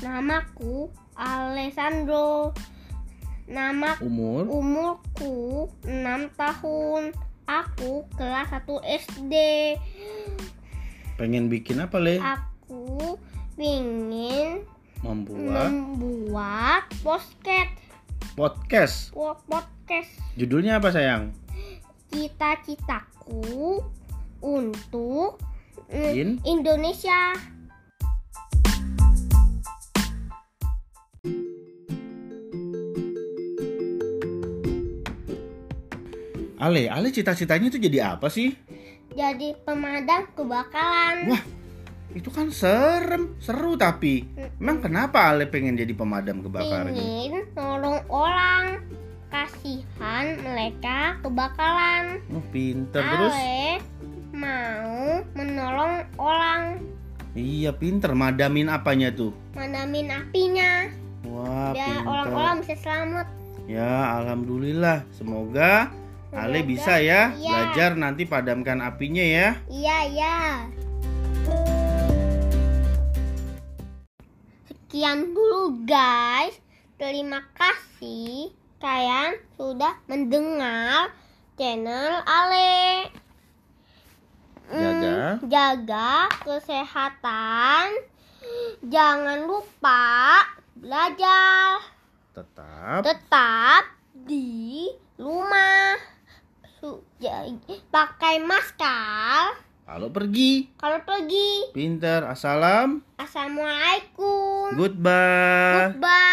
Namaku Alessandro. Nama Umur? umurku 6 tahun. Aku kelas 1 SD. Pengen bikin apa, Le? Aku ingin Membuat membuat podcast podcast. podcast Judulnya apa, sayang? cita-citaku untuk In? Indonesia. Ale, Ale cita-citanya itu jadi apa sih? Jadi pemadam kebakaran. Wah, itu kan serem, seru tapi. Emang kenapa Ale pengen jadi pemadam kebakaran? ingin nolong orang. Kasihan mereka kebakaran. Oh, pinter terus. Ale mau menolong orang, Iya, pinter. Madamin apanya tuh? madamin apinya Wah, biar orang-orang bisa selamat. Ya, alhamdulillah. Semoga Ale bisa ya iya. belajar nanti padamkan apinya ya. Iya, iya. Sekian dulu guys. Terima kasih kalian sudah mendengar channel Ale. Hmm, Jaga. jaga kesehatan. Jangan lupa belajar. Tetap Tetap di rumah. Su- pakai masker kalau pergi. kalau pergi. Pinter. Assalam. Assalamualaikum. Goodbye. Goodbye.